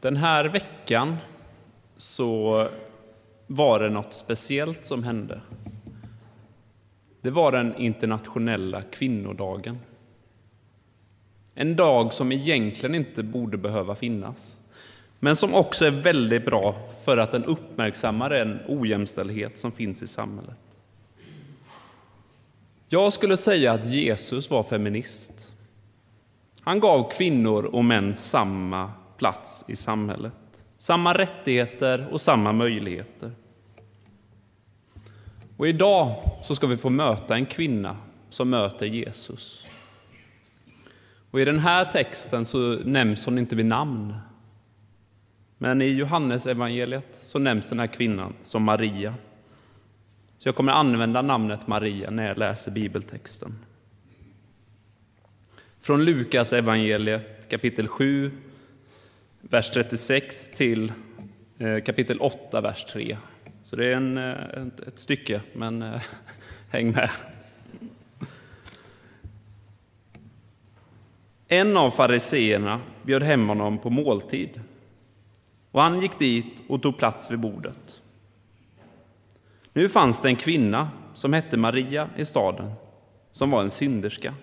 Den här veckan så var det något speciellt som hände. Det var den internationella kvinnodagen. En dag som egentligen inte borde behöva finnas, men som också är väldigt bra för att den uppmärksammar en ojämställdhet som finns i samhället. Jag skulle säga att Jesus var feminist. Han gav kvinnor och män samma plats i samhället, samma rättigheter och samma möjligheter. Och idag så ska vi få möta en kvinna som möter Jesus. Och I den här texten så nämns hon inte vid namn. Men i Johannes evangeliet så nämns den här kvinnan som Maria. Så jag kommer använda namnet Maria när jag läser bibeltexten. Från Lukas evangeliet kapitel 7, vers 36 till eh, kapitel 8, vers 3. Så det är en, eh, ett stycke, men eh, häng med. En av fariseerna bjöd hem honom på måltid och han gick dit och tog plats vid bordet. Nu fanns det en kvinna som hette Maria i staden, som var en synderska.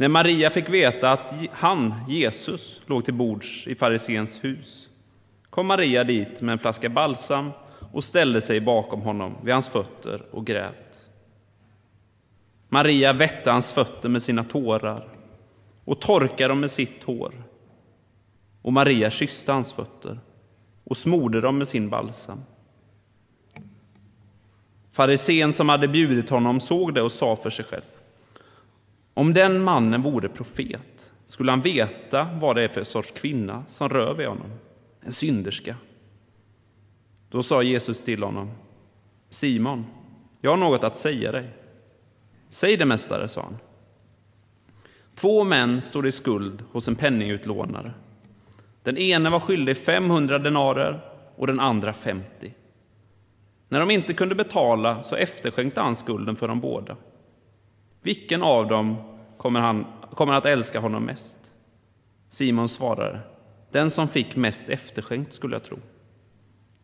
När Maria fick veta att han, Jesus, låg till bords i farisens hus kom Maria dit med en flaska balsam och ställde sig bakom honom vid hans fötter och grät. Maria vette hans fötter med sina tårar och torkade dem med sitt hår. Och Maria kysste hans fötter och smorde dem med sin balsam. Farisén som hade bjudit honom såg det och sa för sig själv. Om den mannen vore profet skulle han veta vad det är för sorts kvinna som rör vid honom, en synderska. Då sa Jesus till honom, Simon, jag har något att säga dig. Säg det, mästare, sa han. Två män stod i skuld hos en penningutlånare. Den ene var skyldig 500 denarer och den andra 50. När de inte kunde betala så efterskänkte han skulden för dem båda. Vilken av dem kommer, han, kommer att älska honom mest? Simon svarade, den som fick mest efterskänkt skulle jag tro.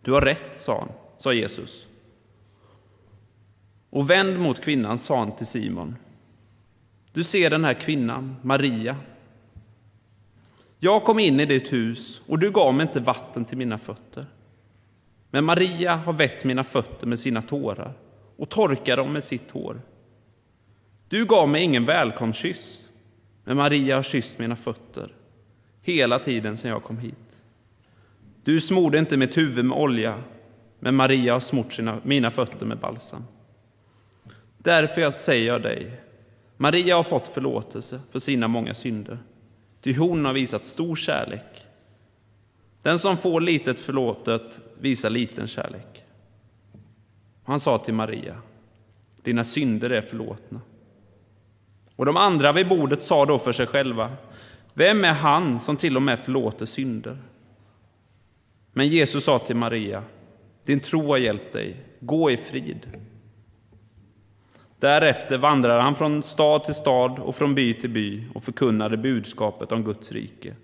Du har rätt, sa han, sa Jesus. Och vänd mot kvinnan, sa han till Simon. Du ser den här kvinnan, Maria. Jag kom in i ditt hus och du gav mig inte vatten till mina fötter. Men Maria har vett mina fötter med sina tårar och torkar dem med sitt hår. Du gav mig ingen välkomstkyss, men Maria har kysst mina fötter hela tiden sedan jag kom hit. Du smorde inte mitt huvud med olja, men Maria har smort sina, mina fötter med balsam. Därför jag säger jag dig, Maria har fått förlåtelse för sina många synder, ty hon har visat stor kärlek. Den som får litet förlåtet visar liten kärlek. Han sa till Maria, dina synder är förlåtna. Och de andra vid bordet sa då för sig själva, vem är han som till och med förlåter synder? Men Jesus sa till Maria, din tro har hjälpt dig, gå i frid. Därefter vandrade han från stad till stad och från by till by och förkunnade budskapet om Guds rike.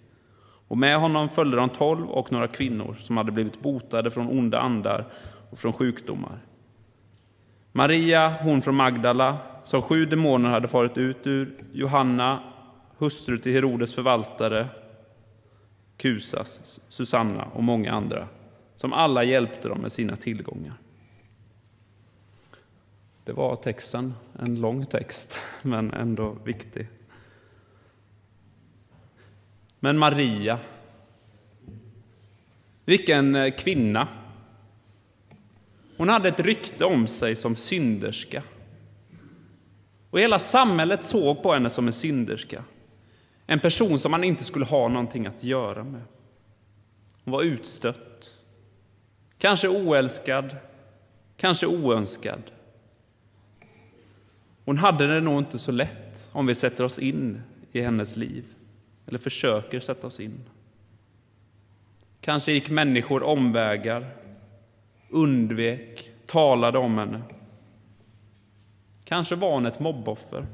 Och med honom följde de tolv och några kvinnor som hade blivit botade från onda andar och från sjukdomar. Maria, hon från Magdala, som sju demoner hade farit ut ur, Johanna, hustru till Herodes förvaltare, Kusas, Susanna och många andra, som alla hjälpte dem med sina tillgångar. Det var texten, en lång text, men ändå viktig. Men Maria, vilken eh, kvinna! Hon hade ett rykte om sig som synderska. Och hela samhället såg på henne som en synderska. En person som man inte skulle ha någonting att göra med. Hon var utstött. Kanske oälskad, kanske oönskad. Hon hade det nog inte så lätt om vi sätter oss in i hennes liv, eller försöker sätta oss in. Kanske gick människor omvägar, undvek, talade om henne. Kanske var hon ett mobboffer.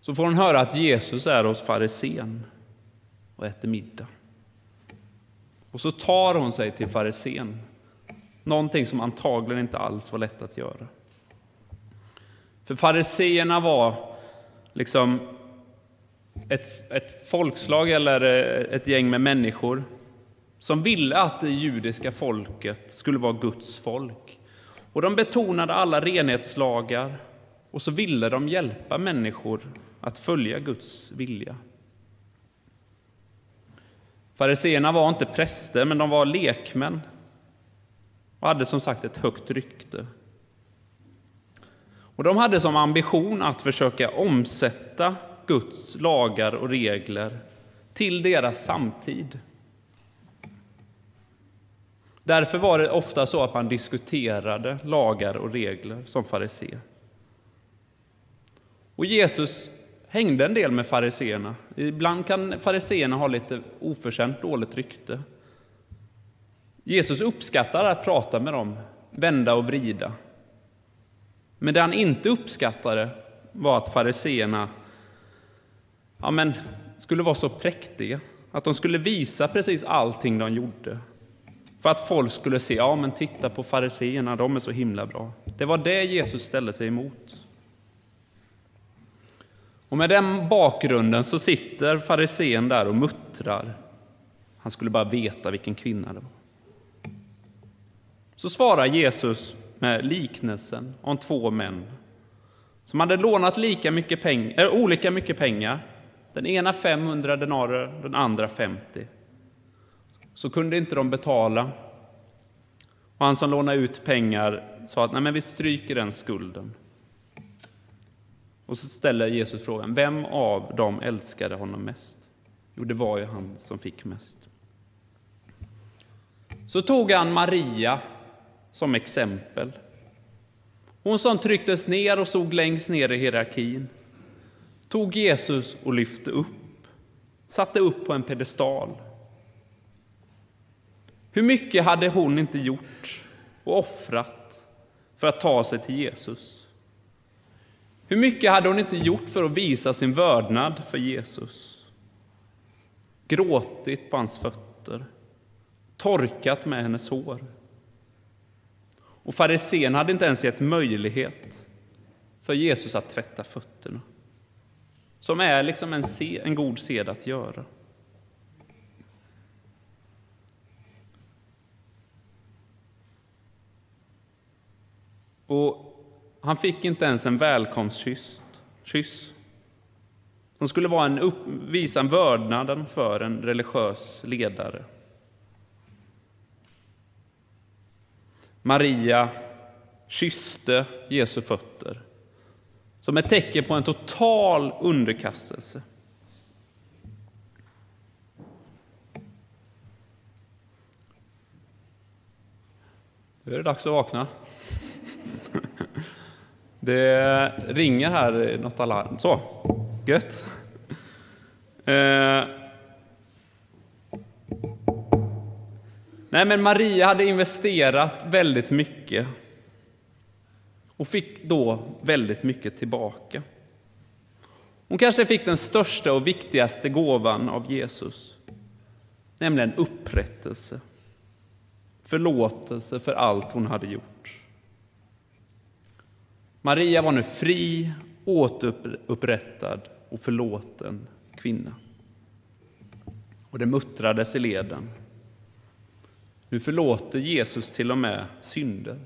Så får hon höra att Jesus är hos farisén. och äter middag. Och så tar hon sig till farisén, någonting som antagligen inte alls var lätt att göra. För fariseerna var liksom ett, ett folkslag eller ett gäng med människor som ville att det judiska folket skulle vara Guds folk. Och de betonade alla renhetslagar och så ville de hjälpa människor att följa Guds vilja. Fariseerna var inte präster, men de var lekmän och hade som sagt ett högt rykte. Och de hade som ambition att försöka omsätta Guds lagar och regler till deras samtid. Därför var det ofta så att man diskuterade lagar och regler som farisé. Och Jesus hängde en del med fariseerna. Ibland kan fariseerna ha lite oförtjänt dåligt rykte. Jesus uppskattar att prata med dem, vända och vrida. Men det han inte uppskattade var att fariseerna ja, men, skulle vara så präktiga, att de skulle visa precis allting de gjorde. För att folk skulle se, ja men titta på fariseerna, de är så himla bra. Det var det Jesus ställde sig emot. Och med den bakgrunden så sitter farisén där och muttrar. Han skulle bara veta vilken kvinna det var. Så svarar Jesus med liknelsen om två män som hade lånat lika mycket pengar, äh, olika mycket pengar. Den ena 500 denarer, den andra 50. Så kunde inte de betala. Och han som lånade ut pengar sa att Nej, men vi stryker den skulden. Och så ställer Jesus frågan, vem av dem älskade honom mest? Jo, det var ju han som fick mest. Så tog han Maria som exempel. Hon som trycktes ner och såg längst ner i hierarkin, tog Jesus och lyfte upp, satte upp på en pedestal. Hur mycket hade hon inte gjort och offrat för att ta sig till Jesus? Hur mycket hade hon inte gjort för att visa sin vördnad för Jesus? Gråtit på hans fötter, torkat med hennes hår. Och farisén hade inte ens gett möjlighet för Jesus att tvätta fötterna. Som är liksom en, se, en god sed att göra. Och han fick inte ens en välkomstkyss. Som skulle vara en upp, visa en vördnaden för en religiös ledare. Maria kysste Jesu fötter som ett tecken på en total underkastelse. Nu är det dags att vakna. Det ringer här något alarm. Så, gött. Eh. Nej, men Maria hade investerat väldigt mycket och fick då väldigt mycket tillbaka. Hon kanske fick den största och viktigaste gåvan av Jesus, nämligen upprättelse, förlåtelse för allt hon hade gjort. Maria var nu fri, återupprättad och förlåten kvinna. Och det muttrades i leden. Nu förlåter Jesus till och med synder.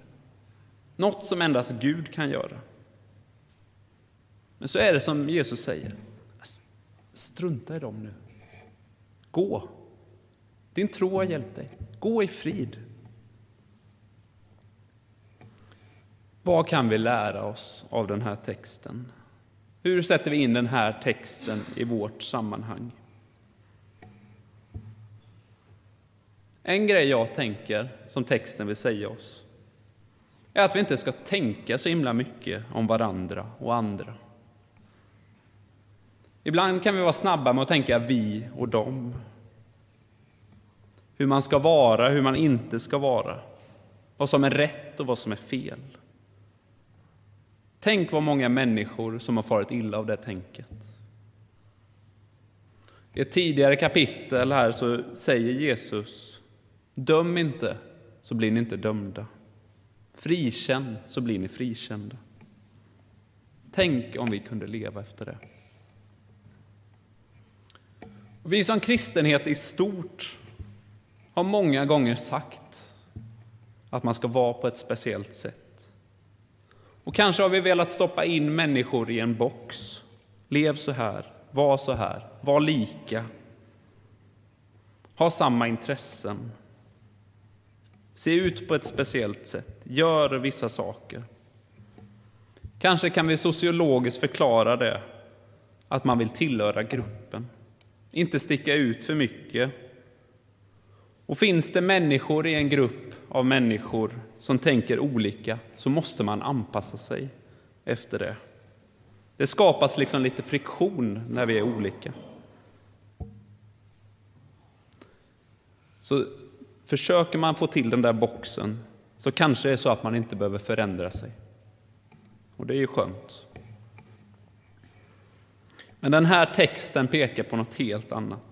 Något som endast Gud kan göra. Men så är det som Jesus säger. Strunta i dem nu. Gå. Din tro har hjälpt dig. Gå i frid. Vad kan vi lära oss av den här texten? Hur sätter vi in den här texten i vårt sammanhang? En grej jag tänker, som texten vill säga oss, är att vi inte ska tänka så himla mycket om varandra och andra. Ibland kan vi vara snabba med att tänka vi och dem. Hur man ska vara, hur man inte ska vara. Vad som är rätt och vad som är fel. Tänk vad många människor som har farit illa av det tänket. I ett tidigare kapitel här så säger Jesus Döm inte, så blir ni inte dömda. Frikänn, så blir ni frikända. Tänk om vi kunde leva efter det. Vi som kristenhet i stort har många gånger sagt att man ska vara på ett speciellt sätt. Och kanske har vi velat stoppa in människor i en box. Lev så här, var så här, var lika. Ha samma intressen. Se ut på ett speciellt sätt, gör vissa saker. Kanske kan vi sociologiskt förklara det, att man vill tillhöra gruppen, inte sticka ut för mycket. Och finns det människor i en grupp av människor som tänker olika så måste man anpassa sig efter det. Det skapas liksom lite friktion när vi är olika. Så försöker man få till den där boxen så kanske det är så att man inte behöver förändra sig. Och det är ju skönt. Men den här texten pekar på något helt annat.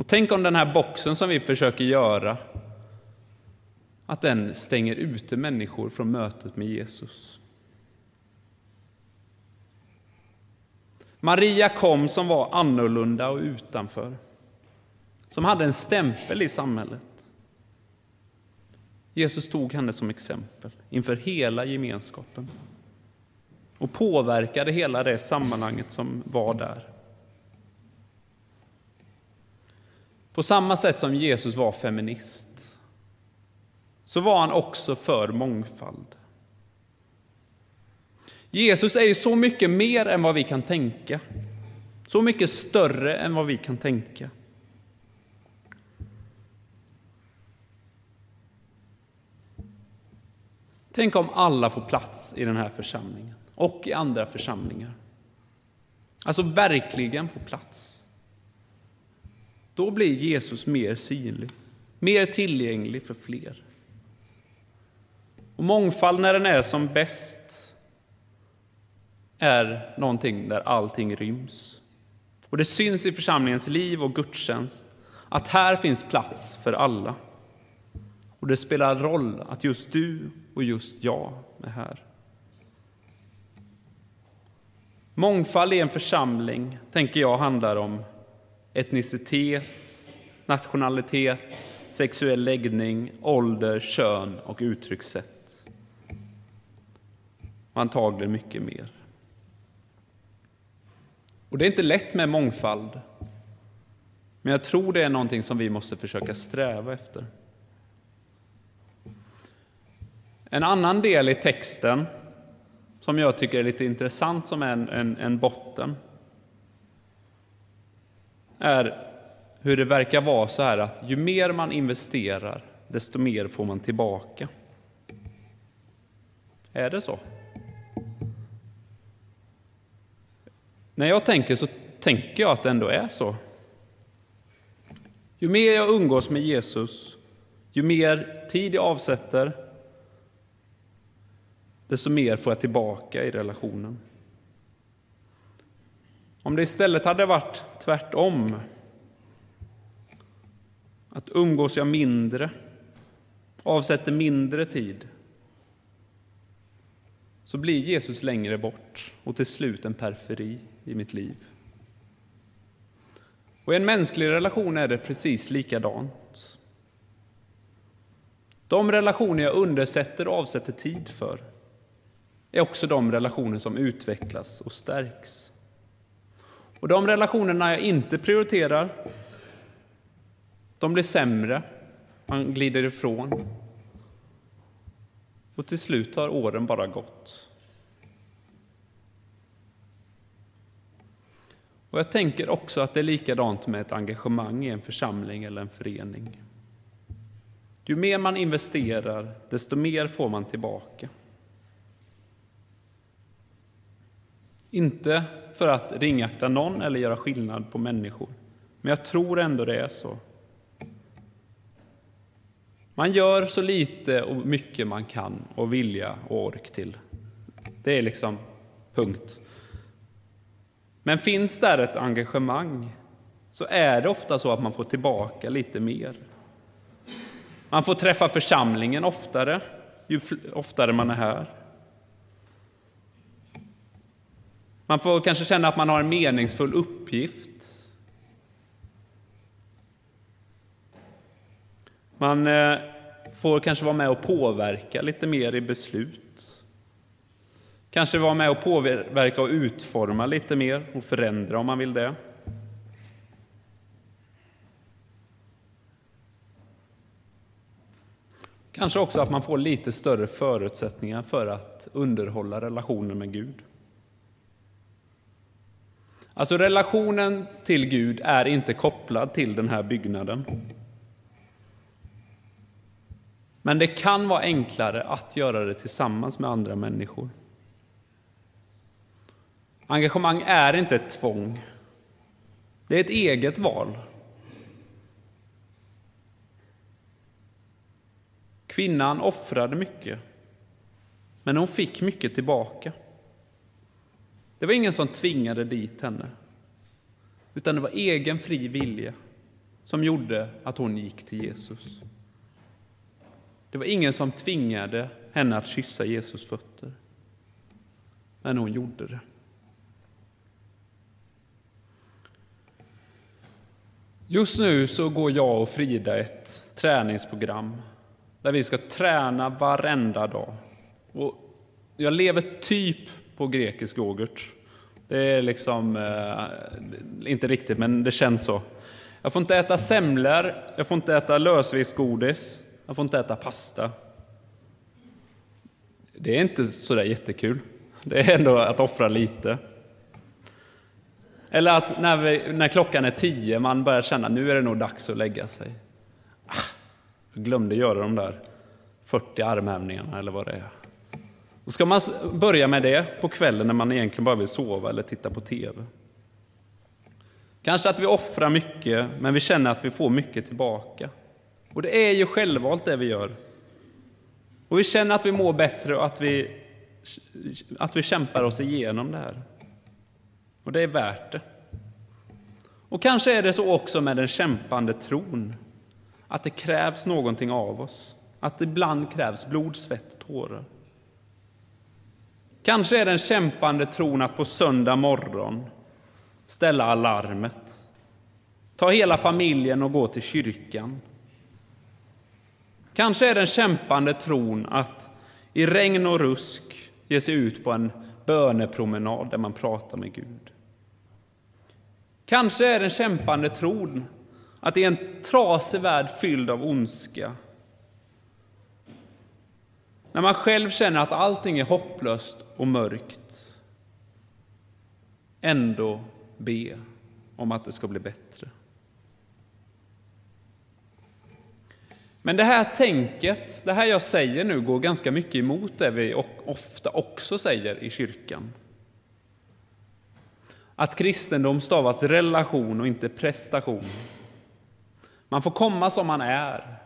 Och tänk om den här boxen som vi försöker göra, att den stänger ute människor från mötet med Jesus. Maria kom som var annorlunda och utanför, som hade en stämpel i samhället. Jesus tog henne som exempel inför hela gemenskapen och påverkade hela det sammanhanget som var där. På samma sätt som Jesus var feminist så var han också för mångfald. Jesus är ju så mycket mer än vad vi kan tänka. Så mycket större än vad vi kan tänka. Tänk om alla får plats i den här församlingen och i andra församlingar. Alltså verkligen får plats. Då blir Jesus mer synlig, mer tillgänglig för fler. Och mångfald när den är som bäst är någonting där allting ryms. Och det syns i församlingens liv och gudstjänst att här finns plats för alla. Och det spelar roll att just du och just jag är här. Mångfald i en församling, tänker jag, handlar om etnicitet, nationalitet, sexuell läggning, ålder, kön och uttryckssätt. Och antagligen mycket mer. Och det är inte lätt med mångfald, men jag tror det är någonting som vi måste försöka sträva efter. En annan del i texten som jag tycker är lite intressant som en, en, en botten är hur det verkar vara så här att ju mer man investerar, desto mer får man tillbaka. Är det så? När jag tänker så tänker jag att det ändå är så. Ju mer jag umgås med Jesus, ju mer tid jag avsätter, desto mer får jag tillbaka i relationen. Om det istället hade varit tvärtom, att umgås jag mindre, avsätter mindre tid, så blir Jesus längre bort och till slut en periferi i mitt liv. Och i en mänsklig relation är det precis likadant. De relationer jag undersätter och avsätter tid för är också de relationer som utvecklas och stärks. Och de relationerna jag inte prioriterar, de blir sämre, man glider ifrån. Och till slut har åren bara gått. Och jag tänker också att det är likadant med ett engagemang i en församling eller en förening. Ju mer man investerar, desto mer får man tillbaka. Inte för att ringakta någon eller göra skillnad på människor, men jag tror ändå det är så. Man gör så lite och mycket man kan och vilja och ork till. Det är liksom punkt. Men finns där ett engagemang så är det ofta så att man får tillbaka lite mer. Man får träffa församlingen oftare, ju oftare man är här. Man får kanske känna att man har en meningsfull uppgift. Man eh, får kanske vara med och påverka lite mer i beslut. Kanske vara med och påverka och utforma lite mer och förändra om man vill det. Kanske också att man får lite större förutsättningar för att underhålla relationen med Gud. Alltså relationen till Gud är inte kopplad till den här byggnaden. Men det kan vara enklare att göra det tillsammans med andra människor. Engagemang är inte ett tvång. Det är ett eget val. Kvinnan offrade mycket, men hon fick mycket tillbaka. Det var ingen som tvingade dit henne, utan det var egen fri vilja som gjorde att hon gick till Jesus. Det var ingen som tvingade henne att kyssa Jesus fötter, men hon gjorde det. Just nu så går jag och Frida ett träningsprogram där vi ska träna varenda dag. Och jag lever typ på grekisk yoghurt. Det är liksom, eh, inte riktigt, men det känns så. Jag får inte äta semlor, jag får inte äta lösviktsgodis, jag får inte äta pasta. Det är inte sådär jättekul. Det är ändå att offra lite. Eller att när, vi, när klockan är tio, man börjar känna nu är det nog dags att lägga sig. Ah, jag glömde göra de där 40 armhävningarna eller vad det är. Då ska man börja med det på kvällen när man egentligen bara vill sova eller titta på TV. Kanske att vi offrar mycket, men vi känner att vi får mycket tillbaka. Och det är ju självvalt det vi gör. Och vi känner att vi mår bättre och att vi, att vi kämpar oss igenom det här. Och det är värt det. Och kanske är det så också med den kämpande tron, att det krävs någonting av oss. Att det ibland krävs blod, svett och tårar. Kanske är den kämpande tron att på söndag morgon ställa alarmet, ta hela familjen och gå till kyrkan. Kanske är den kämpande tron att i regn och rusk ge sig ut på en bönepromenad där man pratar med Gud. Kanske är den kämpande tron att i en trasig värld fylld av ondska när man själv känner att allting är hopplöst och mörkt, ändå be om att det ska bli bättre. Men det här tänket, det här jag säger nu, går ganska mycket emot det vi ofta också säger i kyrkan. Att kristendom stavas relation och inte prestation. Man får komma som man är.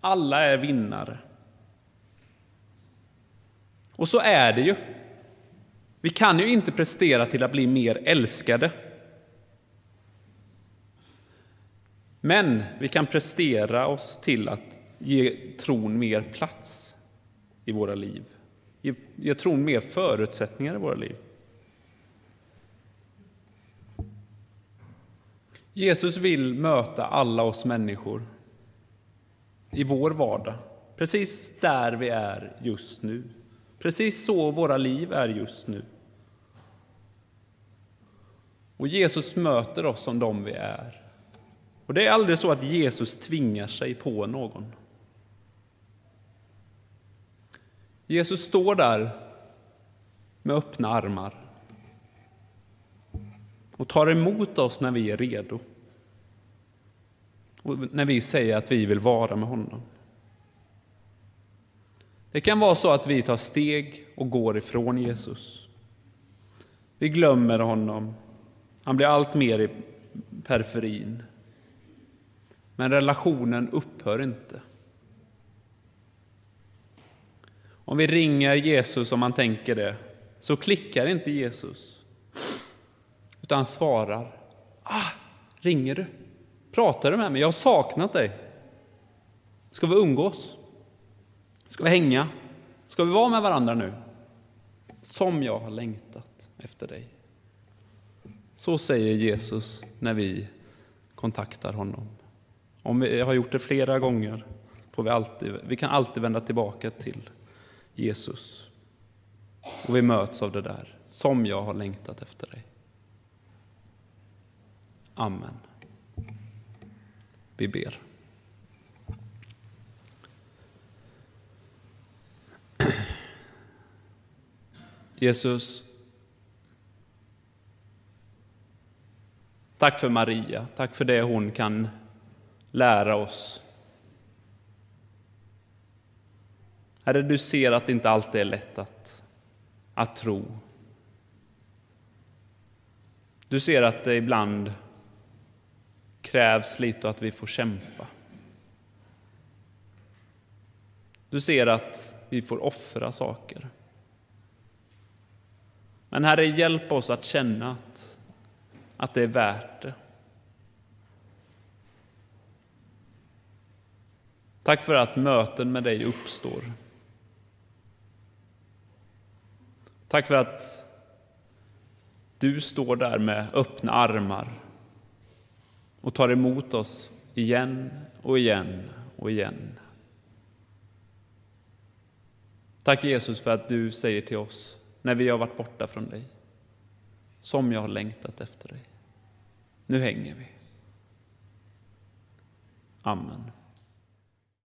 Alla är vinnare. Och så är det ju. Vi kan ju inte prestera till att bli mer älskade. Men vi kan prestera oss till att ge tron mer plats i våra liv. Ge, ge tron mer förutsättningar i våra liv. Jesus vill möta alla oss människor i vår vardag, precis där vi är just nu. Precis så våra liv är just nu. Och Jesus möter oss som de vi är. Och det är aldrig så att Jesus tvingar sig på någon. Jesus står där med öppna armar och tar emot oss när vi är redo. Och när vi säger att vi vill vara med honom. Det kan vara så att vi tar steg och går ifrån Jesus. Vi glömmer honom. Han blir allt mer i periferin. Men relationen upphör inte. Om vi ringer Jesus, om man tänker det, så klickar inte Jesus. Utan han svarar, ah, ringer du? Pratar du med mig? Jag har saknat dig. Ska vi umgås? Ska vi hänga? Ska vi vara med varandra nu? Som jag har längtat efter dig. Så säger Jesus när vi kontaktar honom. Om vi har gjort det flera gånger får vi alltid, vi kan alltid vända tillbaka till Jesus. Och vi möts av det där, som jag har längtat efter dig. Amen. Vi ber. Jesus, tack för Maria, tack för det hon kan lära oss. Herre, du ser att det inte alltid är lätt att, att tro. Du ser att det ibland krävs lite och att vi får kämpa. Du ser att vi får offra saker. Men Herre, hjälp oss att känna att, att det är värt det. Tack för att möten med dig uppstår. Tack för att du står där med öppna armar och tar emot oss igen och igen och igen. Tack Jesus för att du säger till oss när vi har varit borta från dig, som jag har längtat efter dig. Nu hänger vi. Amen.